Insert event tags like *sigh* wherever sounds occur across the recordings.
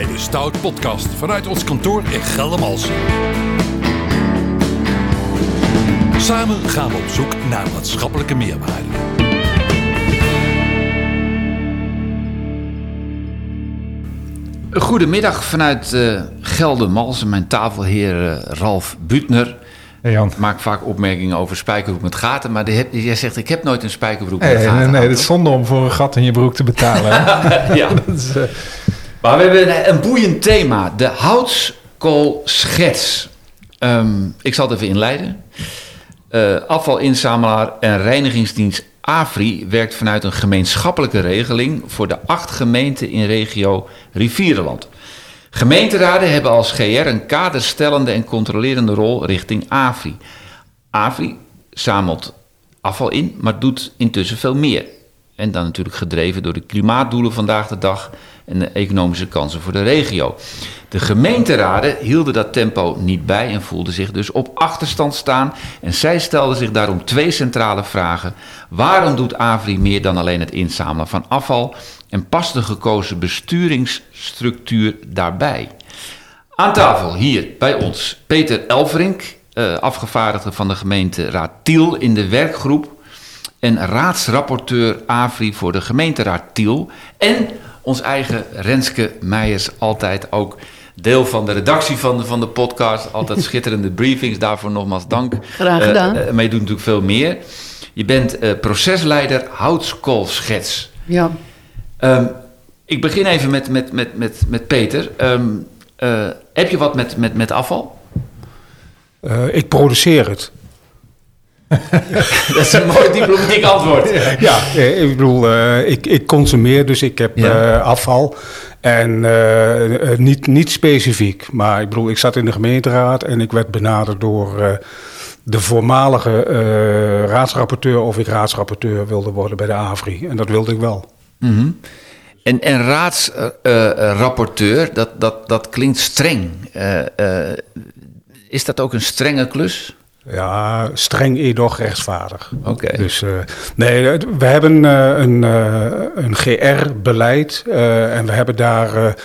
bij de Stout Podcast vanuit ons kantoor in Geldermalsen. Samen gaan we op zoek naar maatschappelijke meerwaarde. Goedemiddag vanuit uh, Geldermalsen, mijn tafelheer uh, Ralf Butner. Hey Jan. Ik maak vaak opmerkingen over spijkerbroek met gaten, maar heb, jij zegt ik heb nooit een spijkerbroek hey, met gaten. Nee, nee, dat is zonde om voor een gat in je broek te betalen. *laughs* ja. *laughs* is, uh... Maar we hebben een boeiend thema, de houtskoolschets. Um, ik zal het even inleiden. Uh, afvalinzamelaar en reinigingsdienst AFRI werkt vanuit een gemeenschappelijke regeling voor de acht gemeenten in regio Rivierenland. Gemeenteraden hebben als GR een kaderstellende en controlerende rol richting AFRI. AFRI zamelt afval in, maar doet intussen veel meer. En dan natuurlijk gedreven door de klimaatdoelen vandaag de dag en de economische kansen voor de regio. De gemeenteraden hielden dat tempo niet bij en voelden zich dus op achterstand staan. En zij stelden zich daarom twee centrale vragen. Waarom doet AVRI meer dan alleen het inzamelen van afval? En past de gekozen besturingsstructuur daarbij? Aan tafel hier bij ons Peter Elverink, uh, afgevaardigde van de gemeenteraad Tiel in de werkgroep. En raadsrapporteur AVRI voor de gemeenteraad Tiel. En ons eigen Renske Meijers, altijd ook deel van de redactie van de, van de podcast. Altijd *laughs* schitterende briefings, daarvoor nogmaals dank. Graag gedaan. Uh, maar je doet natuurlijk veel meer. Je bent uh, procesleider houtskoolschets. Ja. Um, ik begin even met, met, met, met, met Peter. Um, uh, heb je wat met, met, met afval? ik produceer het. *laughs* dat is een mooi diplomatiek antwoord. Ja, ik bedoel, uh, ik, ik consumeer, dus ik heb ja. uh, afval. En uh, niet, niet specifiek, maar ik bedoel, ik zat in de gemeenteraad en ik werd benaderd door de voormalige raadsrapporteur of ik raadsrapporteur wilde worden bij de AVRI. En dat wilde ik wel. Mm -hmm. En, en raadsrapporteur, dat, dat, dat klinkt streng. is dat ook een strenge klus? Ja, streng edoch rechtvaardig. Oké. Okay. Dus uh, nee, we hebben uh, een, uh, een GR-beleid en we hebben daar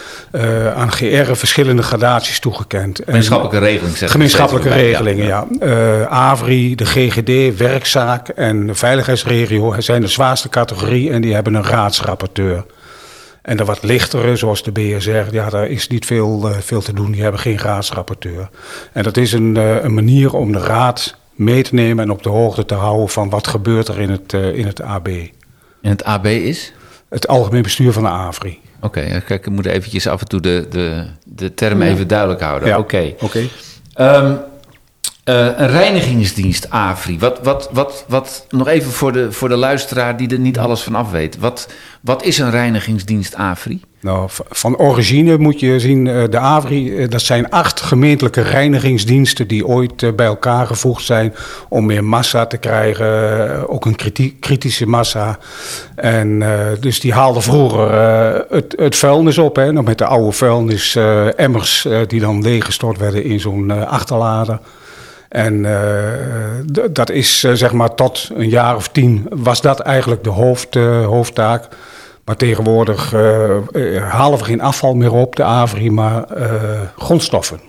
aan GR verschillende gradaties toegekend. Gemeenschappelijke regelingen. Zeg gemeenschappelijke regelingen, ja. ja. AVRI, de GGD, werkzaak en de veiligheidsregio zijn de zwaarste categorie en die hebben een raadsrapporteur. En de wat lichtere, zoals de BSR, ja, daar is niet veel, uh, veel te doen. Die hebben geen raadsrapporteur. En dat is een, uh, een manier om de raad mee te nemen en op de hoogte te houden van wat gebeurt er in het, uh, in het AB. En het AB is? Het Algemeen Bestuur van de AVRI. Oké, okay, kijk, ik moet eventjes af en toe de, de, de term ja. even duidelijk houden. Ja. Oké. Okay. okay. um, Uh, een reinigingsdienst, AFRI. Wat, wat, wat, wat, nog even voor de, voor de luisteraar die er niet alles van af weet. Wat, wat is een reinigingsdienst, AFRI? Nou, van origine moet je zien, de AVRI, dat zijn acht gemeentelijke reinigingsdiensten die ooit bij elkaar gevoegd zijn om meer massa te krijgen, ook een kritische massa. En dus die haalden vroeger het, het vuilnis op, hè, nog met de oude vuilnis, emmers die dan leeggestort werden in zo'n achterlader. En uh, dat is uh, zeg maar tot een jaar of tien was dat eigenlijk de hoofd, uh, hoofdtaak. Maar tegenwoordig halen we geen afval meer op, de AVRI, maar grondstoffen.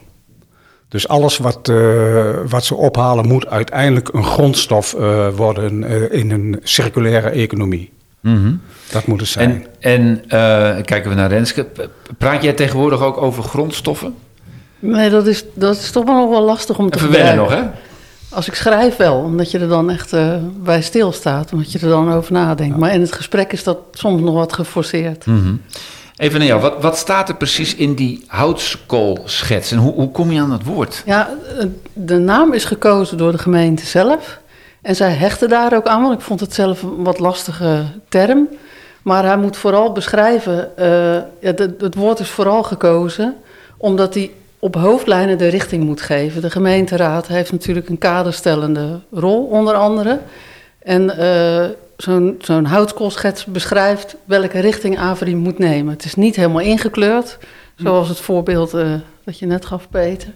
Dus alles wat, wat ze ophalen moet uiteindelijk een grondstof worden in een circulaire economie. Mm -hmm. Dat moet het zijn. En, en kijken we naar Renske. Praat jij tegenwoordig ook over grondstoffen? Nee, dat is, dat is toch wel nog wel lastig om te Even wennen nog, hè? Als ik schrijf wel, omdat je er dan echt uh, bij stilstaat, omdat je er dan over nadenkt. Ja. Maar in het gesprek is dat soms nog wat geforceerd. Mm -hmm. Even naar jou, wat, wat staat er precies in die houtskoolschets en hoe, hoe kom je aan dat woord? Ja, de naam is gekozen door de gemeente zelf. En zij hechten daar ook aan, want ik vond het zelf een wat lastige term. Maar hij moet vooral beschrijven, uh, ja, het, het woord is vooral gekozen omdat hij op hoofdlijnen de richting moet geven. De gemeenteraad heeft natuurlijk een kaderstellende rol, onder andere. En uh, zo'n zo'n houtskoolschets beschrijft welke richting Avery moet nemen. Het is niet helemaal ingekleurd, zoals het voorbeeld uh, dat je net gaf, Peter.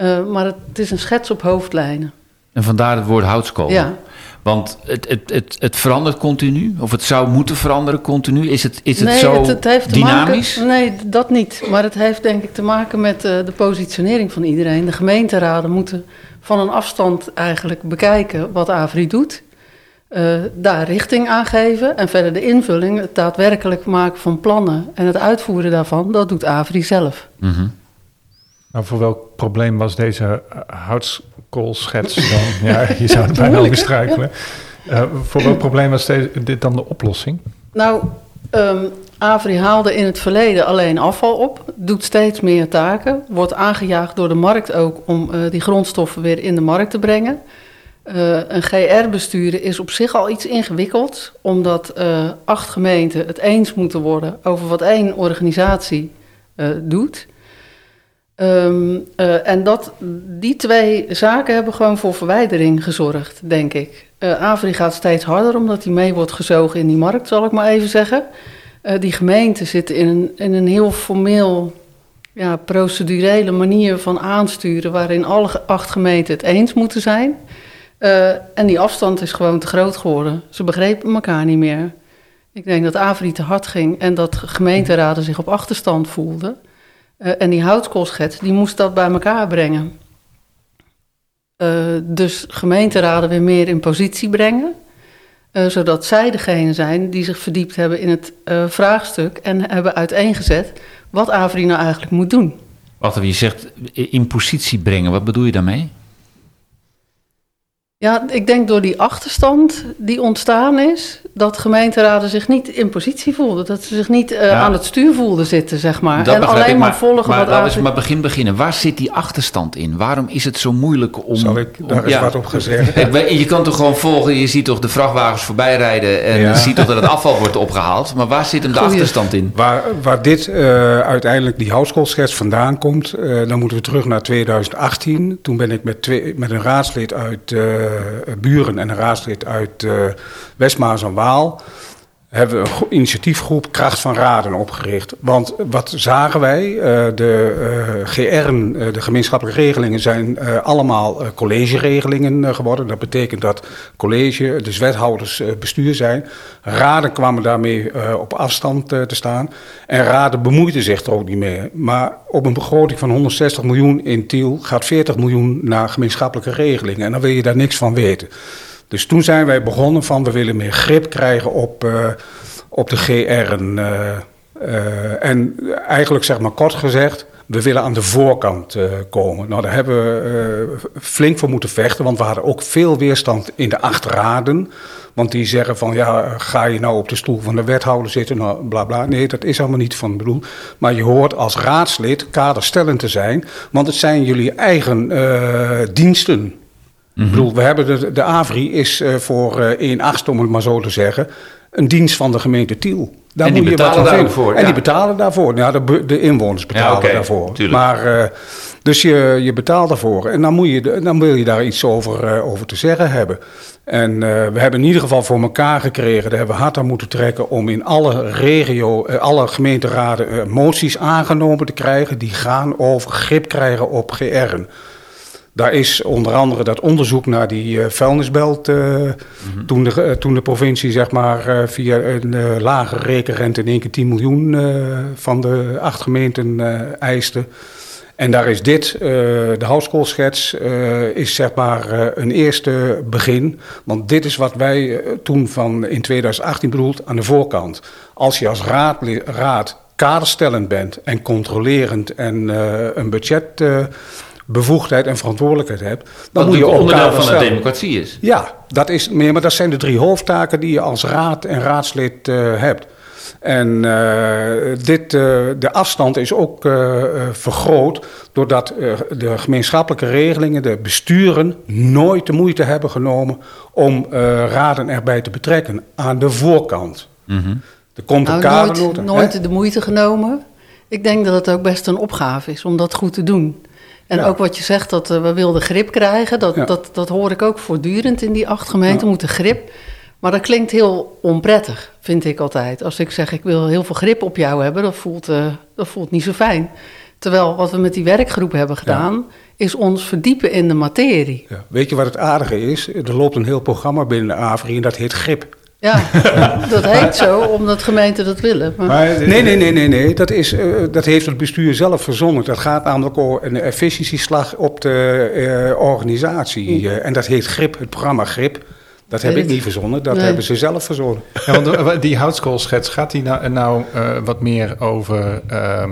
Uh, maar het, het, is een schets op hoofdlijnen. En vandaar het woord houtskool. Ja. Want het, het, het, het verandert continu, of het zou moeten veranderen continu. Is het, is het nee, zo het, het heeft te dynamisch? Maken, nee, dat niet. Maar het heeft denk ik te maken met uh, de positionering van iedereen. De gemeenteraden moeten van een afstand eigenlijk bekijken wat Avri doet. Uh, daar richting aan geven. En verder de invulling, het daadwerkelijk maken van plannen en het uitvoeren daarvan, dat doet Avri zelf. Mm -hmm. Nou, voor welk probleem was deze houtskoolschets dan? ja, je zou het bijna over struikelen. Uh, voor welk probleem was dit dan de oplossing? Nou, um, Avri haalde in het verleden alleen afval op, doet steeds meer taken, wordt aangejaagd door de markt ook om uh, die grondstoffen weer in de markt te brengen. Uh, een GR besturen is op zich al iets ingewikkeld, omdat acht gemeenten het eens moeten worden over wat één organisatie doet. Um, en dat, die twee zaken hebben gewoon voor verwijdering gezorgd, denk ik. Avri gaat steeds harder omdat hij mee wordt gezogen in die markt, zal ik maar even zeggen. die gemeenten zitten in een, in een heel formeel ja, procedurele manier van aansturen, waarin alle acht gemeenten het eens moeten zijn. Uh, en die afstand is gewoon te groot geworden. Ze begrepen elkaar niet meer. Ik denk dat Avri te hard ging en dat gemeenteraden zich op achterstand voelden. Uh, en die houtskoolschets, die moest dat bij elkaar brengen. Uh, dus gemeenteraden weer meer in positie brengen. zodat zij degene zijn die zich verdiept hebben in het vraagstuk en hebben uiteengezet wat Avri nou eigenlijk moet doen. Wat je zegt in positie brengen, wat bedoel je daarmee? Ja, ik denk door die achterstand die ontstaan is, dat gemeenteraden zich niet in positie voelden. Dat ze zich niet uh, ja. aan het stuur voelden zitten, zeg maar. Dat en alleen ik, maar, volgen maar, wat laten we maar begin beginnen. Waar zit die achterstand in? Waarom is het zo moeilijk om... Zal ik daar om, eens ja. wat op gezegd? *laughs* Je kan toch gewoon volgen, je ziet toch de vrachtwagens voorbij rijden... en ja. je ziet toch dat het afval wordt opgehaald. Maar waar zit hem de Goeie. achterstand in? Waar, waar dit uh, uiteindelijk, die houtskoolschets vandaan komt... Uh, dan moeten we terug naar 2018. Toen ben ik met, twee, met een raadslid uit Buren en een raadslid uit uh, Westmaas en Waal hebben we een initiatiefgroep Kracht van Raden opgericht. Want wat zagen wij? Uh, de uh, GR'en, uh, de gemeenschappelijke regelingen, zijn allemaal collegeregelingen geworden. Dat betekent dat college, dus wethouders, bestuur zijn. Raden kwamen daarmee op afstand te staan. En raden bemoeiden zich er ook niet mee. Maar op een begroting van 160 miljoen in Tiel gaat 40 miljoen naar gemeenschappelijke regelingen. En dan wil je daar niks van weten. Dus toen zijn wij begonnen van we willen meer grip krijgen op, uh, op de GR'en. Uh, uh, en eigenlijk zeg maar kort gezegd, we willen aan de voorkant komen. Nou, daar hebben we flink voor moeten vechten, want we hadden ook veel weerstand in de achterraden. Want die zeggen van, ja, ga je nou op de stoel van de wethouder zitten, nou, bla bla. Nee, dat is allemaal niet van bedoel. Maar je hoort als raadslid kaderstellend te zijn, want het zijn jullie eigen diensten. -hmm. Ik bedoel, we hebben de, de AVRI is uh, voor uh, 1 achtste, om het maar zo te zeggen, een dienst van de gemeente Tiel. Daar en die moet betalen je daarvoor? En ja. die betalen daarvoor. Ja, de, de inwoners betalen ja, okay, daarvoor. Tuurlijk. Maar, uh, dus je, je betaalt daarvoor. En dan, moet je, dan wil je daar iets over, over te zeggen hebben. En uh, we hebben in ieder geval voor elkaar gekregen, daar hebben we hard aan moeten trekken om in alle regio, alle gemeenteraden moties aangenomen te krijgen die gaan over grip krijgen op GR'en. Daar is onder andere dat onderzoek naar die uh, vuilnisbelt. Uh, mm -hmm. toen, de, uh, toen de provincie zeg maar, via een lage rekenrente in één keer 10 miljoen van de acht gemeenten eiste. En daar is dit, de houtskoolschets, is zeg maar een eerste begin. Want dit is wat wij toen van in 2018 bedoeld aan de voorkant. Als je als raad, raad kaderstellend bent en controlerend en een budget bevoegdheid en verantwoordelijkheid hebt, dan moet je ook onderdeel van de democratie is. Ja, dat is meer, maar dat zijn de drie hoofdtaken die je als raad en raadslid uh, hebt. En uh, dit, uh, de afstand is ook vergroot doordat de gemeenschappelijke regelingen, de besturen, nooit de moeite hebben genomen om raden erbij te betrekken aan de voorkant. Mm -hmm. Er komt nou, een kader. Nooit, nooit de moeite genomen. Ik denk dat het ook best een opgave is om dat goed te doen. En ja. ook wat je zegt, dat uh, we wilden grip krijgen, dat, ja. dat, dat hoor ik ook voortdurend in die acht gemeenten, ja. moeten grip. Maar dat klinkt heel onprettig, vind ik altijd. Als ik zeg, ik wil heel veel grip op jou hebben, dat voelt, uh, dat voelt niet zo fijn. Terwijl wat we met die werkgroep hebben gedaan, is ons verdiepen in de materie. Ja. Weet je wat het aardige is? Er loopt een heel programma binnen de AVRI en dat heet GRIP. Ja, *laughs* dat heet zo omdat gemeenten dat willen. Maar, Maar, Nee, nee, nee, nee, nee. Dat, is, eh, dat heeft het bestuur zelf verzonnen. Dat gaat namelijk over een efficiëntieslag op de eh, organisatie. Eh, en dat heet GRIP, het programma GRIP. Dat heb ik niet verzonnen, dat Nee. hebben ze zelf verzonnen. Ja, want eh, die houtskoolschets, gaat die nou, nou eh, wat meer over, ehm,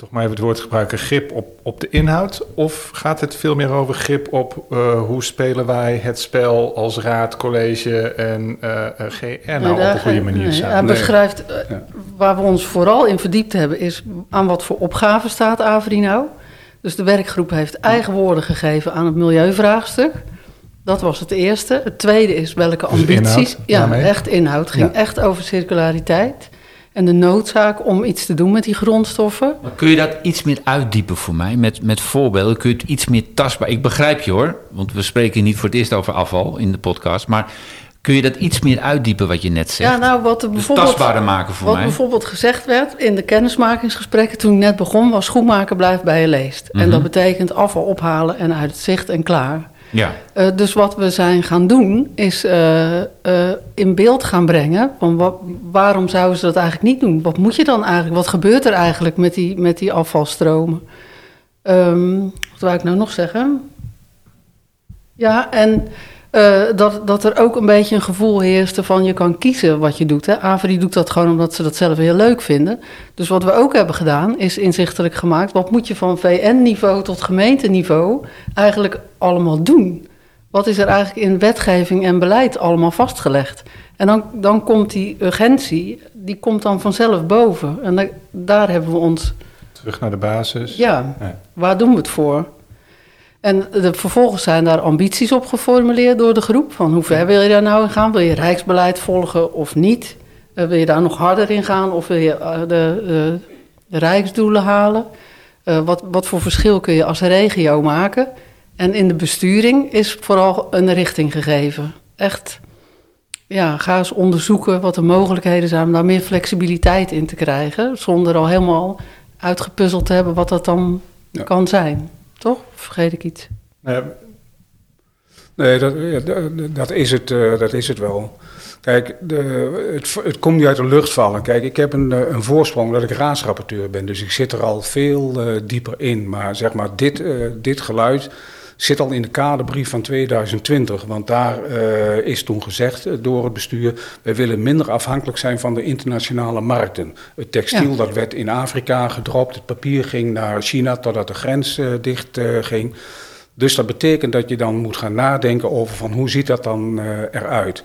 toch maar even het woord gebruiken, grip op, op de inhoud? Of gaat het veel meer over grip op eh, hoe spelen wij het spel als raad, college en eh, eh, GR nou Nee, op een goede manier nee, samen? Hij beschrijft, Ja. waar we ons vooral in verdiept hebben, is aan wat voor opgave staat Avri nou. Dus de werkgroep heeft eigen woorden gegeven aan het milieuvraagstuk. Dat was het eerste. Het tweede is welke Dus ambities. inhoud ja, daarmee? echt inhoud. Het ging Ja. echt over circulariteit. En de noodzaak om iets te doen met die grondstoffen. Maar kun je dat iets meer uitdiepen voor mij? Met, met voorbeelden kun je het iets meer tastbaar... Ik begrijp je hoor, want we spreken niet voor het eerst over afval in de podcast. Maar kun je dat iets meer uitdiepen wat je net zegt? Ja, nou, wat er dus bijvoorbeeld. tastbaarder maken voor Wat mij. bijvoorbeeld gezegd werd in de kennismakingsgesprekken toen ik net begon, was schoenmaken blijft bij je leest. En Mhm. dat betekent afval ophalen en uit het zicht en klaar. Ja, Eh, dus wat we zijn gaan doen, is eh, eh, in beeld gaan brengen van waarom zouden ze dat eigenlijk niet doen? Wat moet je dan eigenlijk? Wat gebeurt er eigenlijk met die, met die afvalstromen? Ehm, wat wou ik nou nog zeggen? Ja, en eh, dat, dat er ook een beetje een gevoel heerste van je kan kiezen wat je doet. Hè? Avri doet dat gewoon omdat ze dat zelf heel leuk vinden. Dus wat we ook hebben gedaan, is inzichtelijk gemaakt... wat moet je van VN-niveau tot gemeenteniveau eigenlijk allemaal doen? Wat is er eigenlijk in wetgeving en beleid allemaal vastgelegd? En dan, dan komt die urgentie, die komt dan vanzelf boven. En da- daar hebben we ons Terug naar de basis. ja, Ja. waar doen we het voor? En de, vervolgens zijn daar ambities op geformuleerd door de groep. Van hoe ver wil je daar nou in gaan? Wil je rijksbeleid volgen of niet? Eh, wil je daar nog harder in gaan of wil je eh, de, de, de rijksdoelen halen? Eh, wat, wat voor verschil kun je als regio maken? En in de besturing is vooral een richting gegeven. Echt, ja, ga eens onderzoeken wat de mogelijkheden zijn om daar meer flexibiliteit in te krijgen. Zonder al helemaal uitgepuzzeld te hebben wat dat dan Ja. kan zijn. Toch? Of vergeet ik iets? Nee, dat, dat- is het, eh, dat is het wel. Kijk, de, het, het komt niet uit de lucht vallen. Kijk, ik heb een, eh, een voorsprong dat ik raadsrapporteur ben. Dus ik zit er al veel eh, dieper in. Maar zeg maar, dit, dit geluid zit al in de kaderbrief van 2020. Want daar eh, is toen gezegd eh, door het bestuur... wij willen minder afhankelijk zijn van de internationale markten. Het textiel Ja. dat werd in Afrika gedropt. Het papier ging naar China totdat de grens eh, dicht ging. Dus dat betekent dat je dan moet gaan nadenken over van hoe ziet dat dan eruit.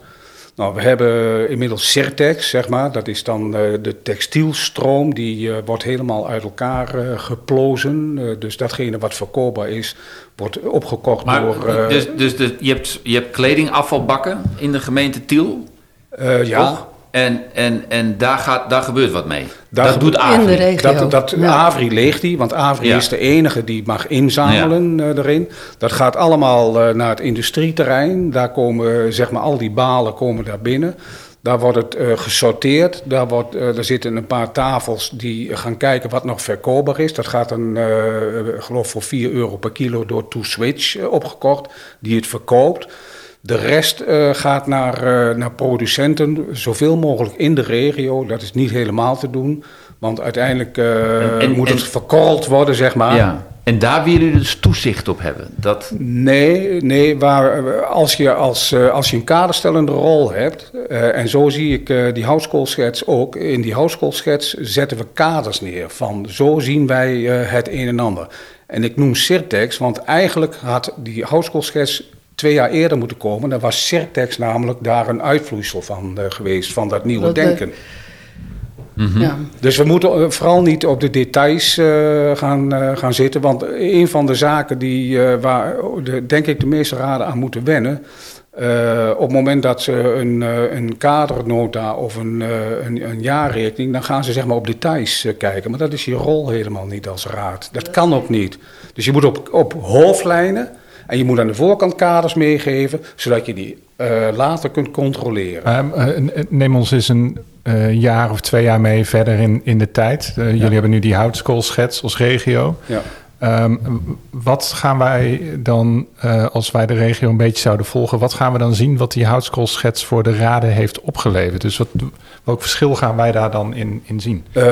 Nou, we hebben inmiddels Certex, zeg maar. Dat is dan de textielstroom. Die wordt helemaal uit elkaar geplozen. Dus datgene wat verkoopbaar is, wordt opgekocht maar door... eh, dus, dus de, je, hebt, je hebt kledingafvalbakken in de gemeente Tiel. eh, ja, toch? En, en, en daar, gaat, daar gebeurt wat mee. Daar dat doet Avri. In de regio. Dat, dat Ja. Avri leegt die, want Avri Ja. is de enige die mag inzamelen eh, erin. Dat gaat allemaal eh, naar het industrieterrein. Daar komen, zeg maar, al die balen komen daar binnen. Daar wordt het eh, gesorteerd. Daar, wordt, eh, daar zitten een paar tafels die gaan kijken wat nog verkoopbaar is. Dat gaat dan, eh, ik geloof voor 4 euro per kilo door To Switch eh, opgekocht, die het verkoopt. De rest eh, gaat naar, eh, naar producenten, zoveel mogelijk in de regio. Dat is niet helemaal te doen, want uiteindelijk eh, En- en- moet het verkorreld worden, zeg maar. Ja. En daar willen jullie dus toezicht op hebben. Dat, Nee, nee waar, als, je als, eh, als je een kaderstellende rol hebt, eh, en zo zie ik eh, die houtskoolschets ook. In die houtskoolschets zetten we kaders neer van zo zien wij eh, het een en ander. En ik noem Sirtex, want eigenlijk had die houtskoolschets twee jaar eerder moeten komen. Dan was Sirtex namelijk daar een uitvloeisel van eh, geweest, van dat nieuwe Dat, denken. Ja. Dus we moeten eh, vooral niet op de details eh, gaan, eh, gaan zitten. Want een van de zaken die, eh, waar de, denk ik de meeste raden aan moeten wennen. eh, op het moment dat ze een, eh, een kadernota of een, eh, een, een jaarrekening, dan gaan ze zeg maar op details kijken. Maar dat is je rol helemaal niet als raad. Dat kan ook niet. Dus je moet op, op hoofdlijnen en je moet aan de voorkant kaders meegeven, zodat je die eh, later kunt controleren. Eh, n- neem ons eens een een jaar of twee jaar mee verder in, in de tijd. Eh, Jullie hebben nu die houtskoolschets als regio. Ja. Ehm, wat gaan wij dan, eh, als wij de regio een beetje zouden volgen, wat gaan we dan zien wat die houtskoolschets voor de raden heeft opgeleverd? Dus wat, welk verschil gaan wij daar dan in, in zien? Eh,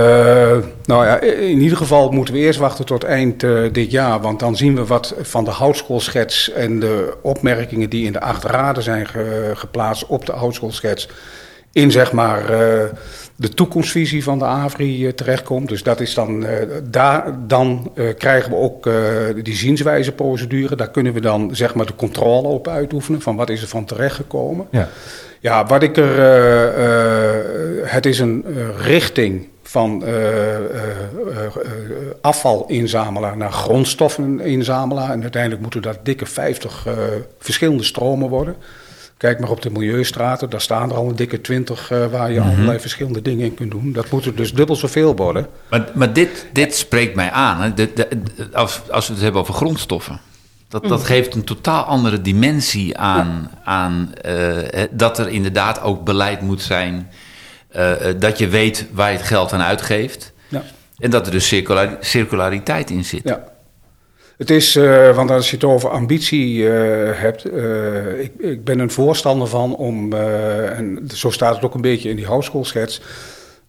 nou ja, in ieder geval moeten we eerst wachten tot eind eh, dit jaar. Want dan zien we wat van de houtskoolschets en de opmerkingen die in de acht raden zijn ge- geplaatst op de houtskoolschets. In zeg maar eh, de toekomstvisie van de AVRI eh, terechtkomt. Dus dat is dan, eh, daar, dan krijgen we ook die zienswijzeprocedure. Daar kunnen we dan zeg maar de controle op uitoefenen. Van wat is er van terechtgekomen. Ja. Ja, wat ik er. het is een richting van eh, eh, eh, afvalinzamelaar naar grondstoffeninzamelaar. En uiteindelijk moeten dat dikke 50 eh, verschillende stromen worden. Kijk maar op de milieustraten, daar staan er al een dikke 20 eh, waar je allerlei verschillende dingen in kunt doen. Dat moet er dus dubbel zoveel worden. Maar, maar dit, dit spreekt mij aan. Hè. De, de- de- als, als we het hebben over grondstoffen. Dat, dat geeft een totaal andere dimensie aan, aan eh, dat er inderdaad ook beleid moet zijn. eh, dat je weet waar je het geld aan uitgeeft. Ja. En dat er dus circulari- circulariteit in zit. Ja. Het is, eh, want als je het over ambitie eh, hebt, eh, ik, ik ben een voorstander van om, eh, en zo staat het ook een beetje in die hogeschoolschets,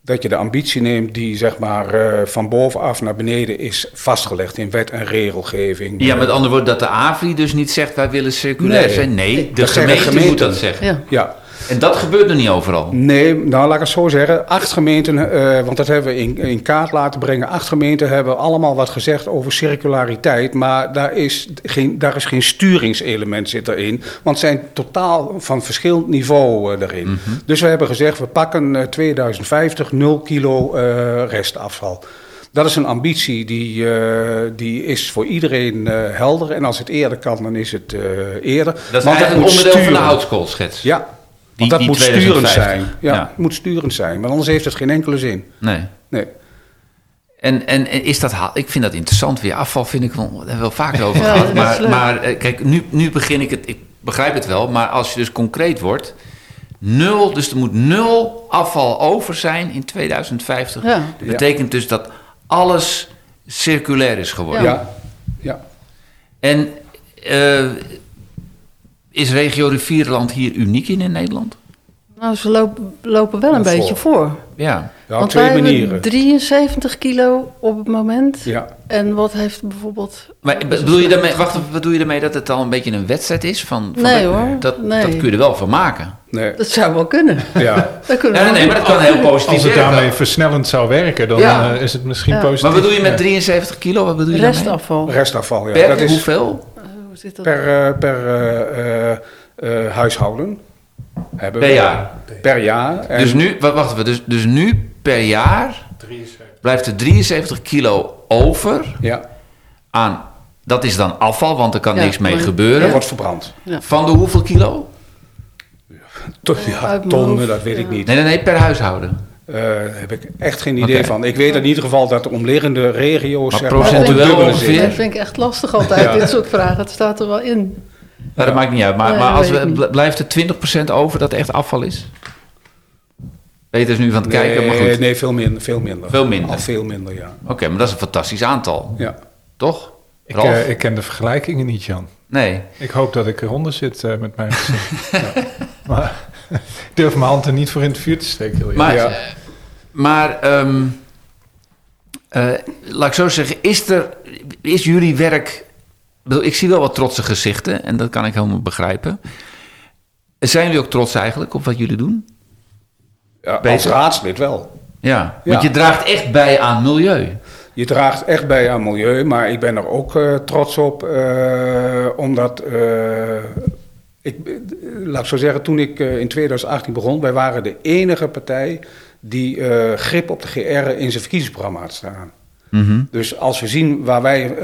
dat je de ambitie neemt die zeg maar eh, van bovenaf naar beneden is vastgelegd in wet en regelgeving. Ja, met andere woorden, dat de AVRI dus niet zegt wij willen circulair Nee. zijn. Nee, de Dat gemeente moet dat zeggen. Ja. Ja, En dat gebeurt er niet overal. Nee, nou laat ik het zo zeggen. Acht gemeenten, eh, want dat hebben we in, in kaart laten brengen. Acht gemeenten hebben allemaal wat gezegd over circulariteit. Maar daar is geen, daar is geen sturingselement zit erin. Want zijn totaal van verschillend niveau eh, erin. Dus we hebben gezegd, we pakken eh, 2050 0 kilo eh, restafval. Dat is een ambitie die, eh, die is voor iedereen eh, helder. En als het eerder kan, dan is het eh, eerder. Dat is Want eigenlijk een onderdeel van de houtskoolschets. Ja, Die- want dat die moet sturend 2050. zijn. Ja, moet sturend zijn, want anders heeft het geen enkele zin. Nee. Nee. En, en, en is dat, ha- ik vind dat interessant weer. Afval vind ik wel, daar hebben we wel vaker over gehad. Maar, maar eh, kijk, nu, nu begin ik het, ik begrijp het wel, maar als je dus concreet wordt, nul, dus er moet nul afval over zijn in 2050. Ja. Dat betekent dus dat alles circulair is geworden. Ja. ja. En eh, is regio Rivierland hier uniek in in Nederland? Nou, ze lopen, lopen wel een Voor. beetje voor. Ja. Ja, op twee manieren. hebben 73 kilo op het moment. Ja. En wat heeft bijvoorbeeld... Maar bedoel je daarmee, wacht, even, bedoel je daarmee dat het al een beetje een wedstrijd is? Van, van Nee, de- hoor. Dat, Nee. dat kun je er wel van maken. Nee. Dat zou wel kunnen. *laughs* Ja. Dat kunnen Nee, we nee, maar dat kan heel positief Als het daarmee versnellend zou werken, dan Ja. eh, is het misschien Ja. positief. Maar wat bedoel je met Ja. 73 kilo? Wat bedoel je doen. daarmee? Restafval. Restafval, ja. Per dat is hoeveel? Hoe zit dat? per, eh, per eh, eh, huishouden. Hebben Per we. jaar. Per jaar. En Dus nu, wa- wacht even, dus, dus nu per jaar blijft er 73 kilo over Ja, aan, dat is dan afval, want er kan Ja, niks mee maar- gebeuren. dat wordt verbrand. Ja. Van de hoeveel kilo? Ja, tonnen, dat weet ja. ik niet. Nee, nee, nee, per huishouden. Eh, Daar heb ik echt geen idee van. Ik weet in ieder geval dat de omliggende regio's... Maar zeg maar, procentueel ongeveer? Dat vind ik echt lastig altijd, Ja. dit soort vragen. Het staat er wel in. Nou, dat maakt niet uit. Maar, Nee, maar als we, blijft er 20% over dat echt afval is? Peter is nu van het kijken, maar Nee, goed. nee, veel minder. Veel minder. Veel minder. Al veel minder, ja. Oké, maar dat is een fantastisch aantal, ja. toch? Ik, Ralf? eh, ik ken de vergelijkingen niet, Jan. nee. Ik hoop dat ik eronder zit eh, met mijn gezin. Ja. *laughs* Maar ik *laughs* durf mijn hand er niet voor in het vuur te steken. heel. Maar, Ja. eh, maar ehm, eh, laat ik zo zeggen, is, er, is jullie werk... Ik, zie wel wat trotse gezichten en dat kan ik helemaal begrijpen. Zijn jullie ook trots eigenlijk op wat jullie doen? ja als raadslid wel. Ja, want Ja. je draagt echt bij aan milieu. Je draagt echt bij aan milieu, maar ik ben er ook eh, trots op, eh, omdat, eh, ik, eh, laat ik zo zeggen, toen ik eh, in 2018 begon, wij waren de enige partij die eh, grip op de GR in zijn verkiezingsprogramma had staan. Mhm. Dus als we zien waar wij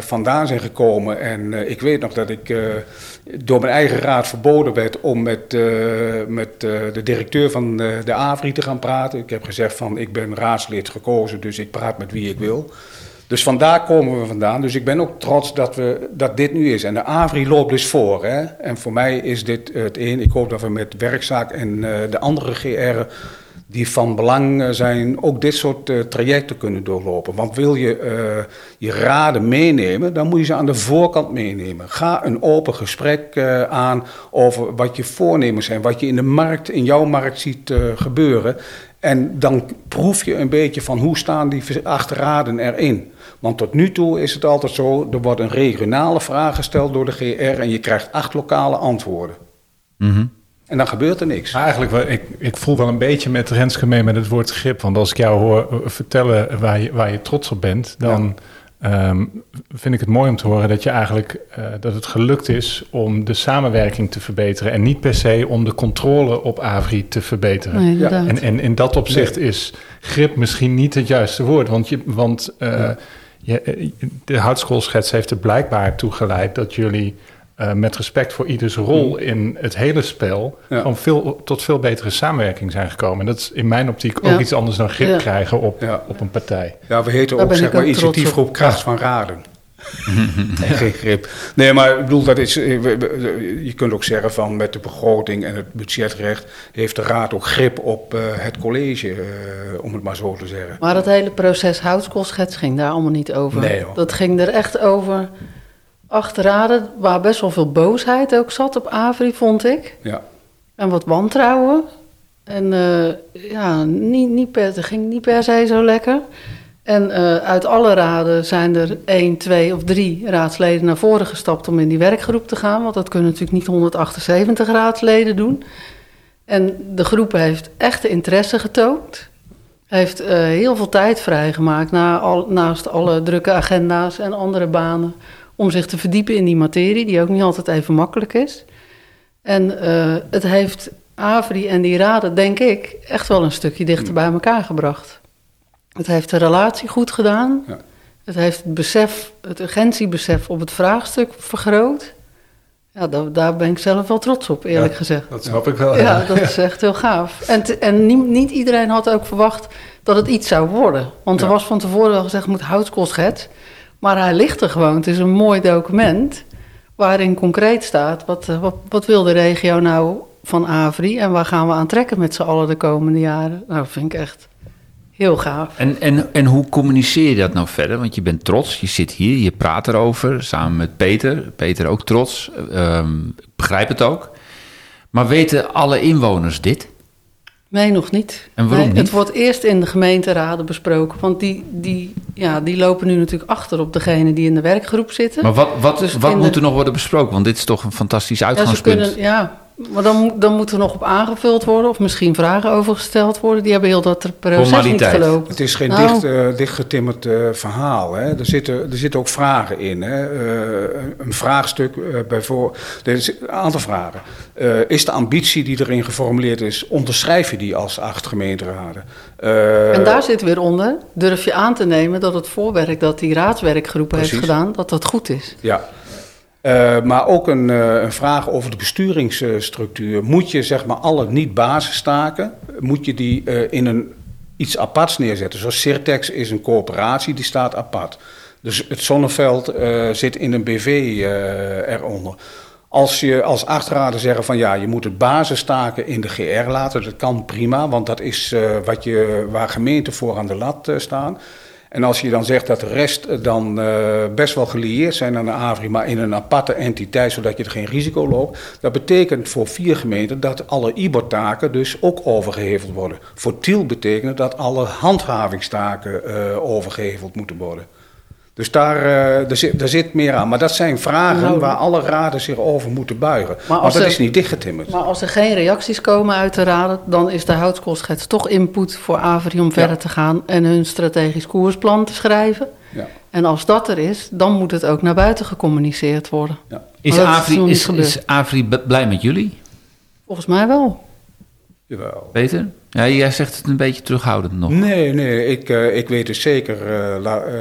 vandaan zijn gekomen, en ik weet nog dat ik door mijn eigen raad verboden werd om met, met de directeur van de AVRI te gaan praten. Ik heb gezegd van ik ben raadslid gekozen, dus ik praat met wie ik wil. Dus vandaar komen we vandaan. Dus ik ben ook trots dat, we, dat dit nu is. En de AVRI loopt dus voor. Hè? En voor mij is dit het een. Ik hoop dat we met werkzaak en eh, de andere GR die van belang eh, zijn ook dit soort eh, trajecten kunnen doorlopen. Want wil je eh, je raden meenemen, dan moet je ze aan de voorkant meenemen. Ga een open gesprek aan over wat je voornemens zijn, wat je in de markt, in jouw markt ziet gebeuren. En dan proef je een beetje van hoe staan die acht raden erin. Want tot nu toe is het altijd zo, er wordt een regionale vraag gesteld door de GR en je krijgt acht lokale antwoorden. Mhm. En dan gebeurt er niks. Eigenlijk, wel, ik, ik voel wel een beetje met Renske mee met het woord grip. Want als ik jou hoor eh, vertellen waar je, waar je trots op bent, dan ehm, vind ik het mooi om te horen dat je eigenlijk eh, dat het gelukt is om de samenwerking te verbeteren. En niet per se om de controle op Avri te verbeteren. Nee, inderdaad. En, en in dat opzicht is grip misschien niet het juiste woord. Want, je, want eh, je, de houtschoolschets heeft er blijkbaar toe geleid dat jullie eh, met respect voor ieders rol in het hele spel Ja. gewoon veel, tot veel betere samenwerking zijn gekomen. En dat is in mijn optiek Ja. ook iets anders dan grip Ja. krijgen op, Ja. op een partij. Ja, we heten Daar ook zeg maar initiatiefgroep op. Kracht van Raden. *laughs* Nee, Geen grip. Nee, maar ik bedoel, dat is, eh, je kunt ook zeggen van met de begroting en het budgetrecht heeft de raad ook grip op eh, het college, eh, om het maar zo te zeggen. Maar het hele proces houtskoolschets ging daar allemaal niet over. Nee. Dat ging er echt over acht raden, waar best wel veel boosheid ook zat op Avri, vond ik. Ja, En wat wantrouwen. En eh, ja, niet, niet per, het ging niet per se zo lekker. En eh, uit alle raden zijn er één, twee of drie raadsleden naar voren gestapt om in die werkgroep te gaan. Want dat kunnen natuurlijk niet 178 raadsleden doen. En de groep heeft echte interesse getoond. Heeft eh, heel veel tijd vrijgemaakt na al, naast alle drukke agenda's en andere banen. Om zich te verdiepen in die materie, die ook niet altijd even makkelijk is. En eh, het heeft Avri en die raden, denk ik, echt wel een stukje dichter bij elkaar gebracht. Het heeft de relatie goed gedaan. Ja. Het heeft het besef, het urgentiebesef op het vraagstuk vergroot. Ja, daar, daar ben ik zelf wel trots op, eerlijk Ja. gezegd. Dat snap ik wel. Ja, dat is echt heel gaaf. En, te- en niet, niet iedereen had ook verwacht dat het iets zou worden. Want er Ja. was van tevoren wel gezegd, moet houtskoolschets. Maar hij ligt er gewoon. Het is een mooi document waarin concreet staat... wat, eh, wat, wat wil de regio nou van Avri... en waar gaan we aan trekken met z'n allen de komende jaren. Nou, vind ik echt heel gaaf. En, en, en hoe communiceer je dat nou verder? Want je bent trots, je zit hier, je praat erover samen met Peter. Peter ook trots, ik begrijp het ook. Maar weten alle inwoners dit? Nee, nog niet. En waarom Nee, niet? Het wordt eerst in de gemeenteraden besproken. Want die, die, ja, die lopen nu natuurlijk achter op degene die in de werkgroep zitten. Maar wat, wat, Dus wat moet de- er nog worden besproken? Want dit is toch een fantastisch Ja, ze uitgangspunt. kunnen, ja, maar dan, moet- dan moet er nog op aangevuld worden... of misschien vragen over gesteld worden. Die hebben heel dat proces niet gelopen. het is geen Nou. dicht, eh, dichtgetimmerd eh, verhaal. Hè. Er, zitten, er zitten ook vragen in. Hè. Eh, een vraagstuk eh bijvoorbeeld. Er is een aantal vragen. Eh, is de ambitie die erin geformuleerd is, onderschrijf je die als acht gemeenteraden? Eh, En daar zit weer onder, durf je aan te nemen dat het voorwerk dat die raadswerkgroep heeft gedaan, dat dat goed is. Ja. Eh, maar ook een, eh, een vraag over de besturingsstructuur. Moet je zeg maar alle niet-basistaken, moet je die eh, in een, iets aparts neerzetten? Zoals Sirtex is een coöperatie, die staat apart. Dus het zonneveld zit in een BV eronder. Als je als achterraden zeggen van ja, je moet het basistaken in de GR laten, dat kan prima, want dat is wat je, waar gemeenten voor aan de lat staan. En als je dan zegt dat de rest eh, dan eh, best wel gelieerd zijn aan de AVRI, maar in een aparte entiteit, zodat je er geen risico loopt, dat betekent voor vier gemeenten dat alle IBOR-taken dus ook overgeheveld worden. Voor Tiel betekent dat alle handhavingstaken eh, overgeheveld moeten worden. Dus daar, eh, daar, zit, daar zit meer aan. Maar dat zijn vragen Nou, waar alle raden zich over moeten buigen. Maar, als dat er- is niet dichtgetimmerd. Maar als er geen reacties komen uit de raden, dan is de houtskoolschets toch input voor Avri om verder te gaan en hun strategisch koersplan te schrijven. Ja, En als dat er is, dan moet het ook naar buiten gecommuniceerd worden. ja. Is Avri, is, is Avri blij met jullie, Volgens mij wel. Jawel. Peter? Ja, jij zegt het een beetje terughoudend nog. Nee, nee, ik, eh, ik weet dus zeker. eh, la- eh,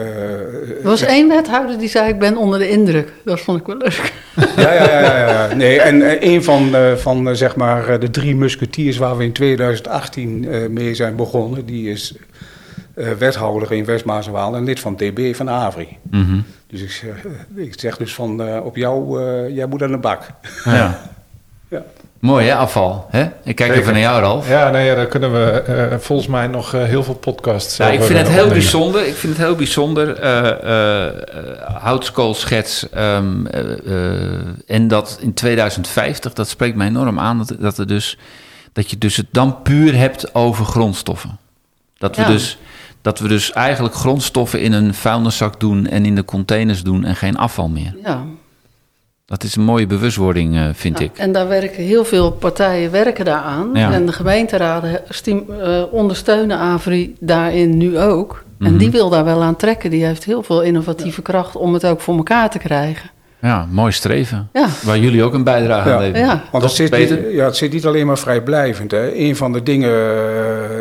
Er was één wethouder die zei: Ik ben onder de indruk. Dat vond ik wel leuk. *laughs* Ja, ja, ja, ja, ja. Nee, en een van, eh, van zeg maar, eh, de drie musketiers waar we in 2018 eh, mee zijn begonnen, die is eh, wethouder in west Waal en lid van DB van Avri. Mhm. Dus ik, zeg- ik zeg dus van, eh, op jou, eh, jij moet aan de bak. Ja. *laughs* Mooi hè, afval. Hè? Ik kijk Zeker. even naar jou, Ralf. Ja, nee, ja, daar kunnen we eh, volgens mij nog eh, heel veel podcasts Ja, ik over, vind het eh, heel opnemen. bijzonder. Ik vind het heel bijzonder. eh eh, eh, houtskoolschets. ehm, eh, eh, en dat in 2050, dat spreekt mij enorm aan. Dat, dat, er dus, dat je dus het dan puur hebt over grondstoffen. Dat we, Ja. dus, dat we dus eigenlijk grondstoffen in een vuilniszak doen en in de containers doen en geen afval meer. Ja. Dat is een mooie bewustwording, eh, vind Ja, ik. En daar werken heel veel partijen werken daaraan. Ja. En de gemeenteraden stiem- eh, ondersteunen AVRI daarin nu ook. En Mhm. die wil daar wel aan trekken. Die heeft heel veel innovatieve kracht om het ook voor elkaar te krijgen. Ja, mooi streven. Ja, Waar jullie ook een bijdrage Ja. aan leveren. ja. Want het zit, niet, ja, het zit niet alleen maar vrijblijvend. Hè. Een van de dingen eh,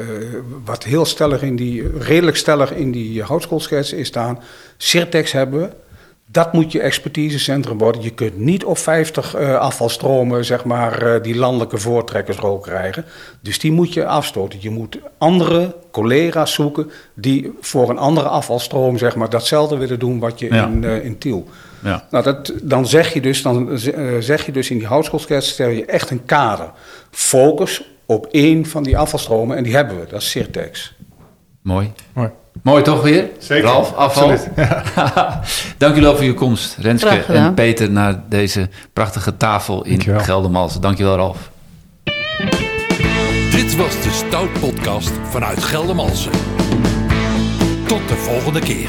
wat heel stellig in die, redelijk stellig in die houtskoolschets is staan. Sirtex hebben we. Dat moet je expertisecentrum worden. Je kunt niet op 50 eh, afvalstromen zeg maar, eh, die landelijke voortrekkersrol krijgen. Dus die moet je afstoten. Je moet andere collega's zoeken die voor een andere afvalstroom zeg maar, datzelfde willen doen wat je Ja. in, eh, in Tiel. Ja. Nou, dat, dan zeg je dus, dan zeg je dus in die houtskoolschets stel je echt een kader. Focus op één van die afvalstromen en die hebben we, dat is Sirtex. Mooi. Mooi. Mooi toch weer? Zeker, Ralf, afval. absoluut. *laughs* Dank jullie wel voor je komst, Renske en Peter, naar deze prachtige tafel in Dankjewel. Geldermalsen. Dankjewel, Ralf. Dit was de Stout Podcast vanuit Geldermalsen. Tot de volgende keer.